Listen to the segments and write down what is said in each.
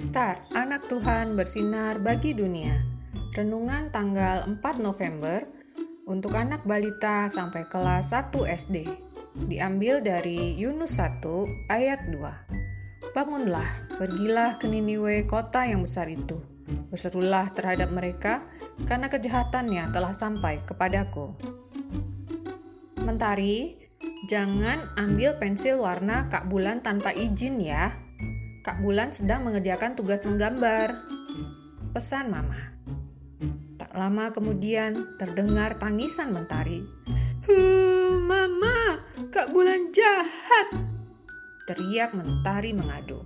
Star, anak Tuhan bersinar bagi dunia. Renungan tanggal 4 November untuk anak balita sampai kelas 1 SD. Diambil dari Yunus 1 ayat 2. Bangunlah, pergilah ke Niniwe kota yang besar itu. Berserulah terhadap mereka karena kejahatannya telah sampai kepadaku. Mentari, jangan ambil pensil warna Kak Bulan tanpa izin ya. Kak Bulan sedang mengerjakan tugas menggambar. Pesan Mama. Tak lama kemudian terdengar tangisan Mentari. Huh, Mama, Kak Bulan jahat. Teriak Mentari mengadu.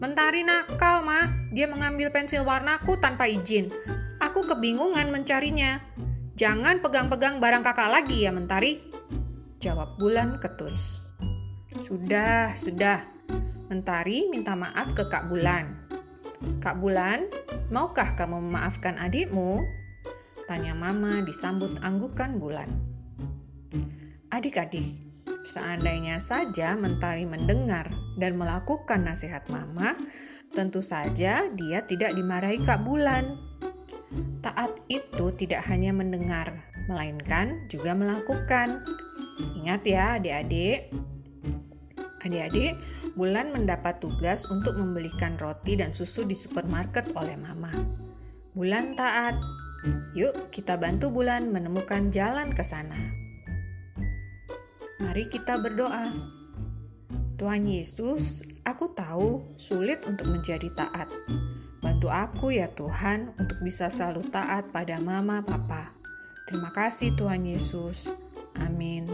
Mentari nakal, Ma. Dia mengambil pensil warnaku tanpa izin. Aku kebingungan mencarinya. Jangan pegang-pegang barang kakak lagi ya, Mentari. Jawab Bulan ketus. Sudah, sudah. Mentari minta maaf ke Kak Bulan. Kak Bulan, maukah kamu memaafkan adikmu? Tanya Mama disambut anggukan Bulan. Adik-adik, seandainya saja Mentari mendengar dan melakukan nasihat Mama, tentu saja dia tidak dimarahi Kak Bulan. Taat itu tidak hanya mendengar, melainkan juga melakukan. Ingat ya adik-adik, Adik-adik, Bulan mendapat tugas untuk membelikan roti dan susu di supermarket oleh Mama. Bulan taat. Yuk, kita bantu Bulan menemukan jalan ke sana. Mari kita berdoa. Tuhan Yesus, aku tahu sulit untuk menjadi taat. Bantu aku ya Tuhan untuk bisa selalu taat pada Mama Papa. Terima kasih Tuhan Yesus. Amin.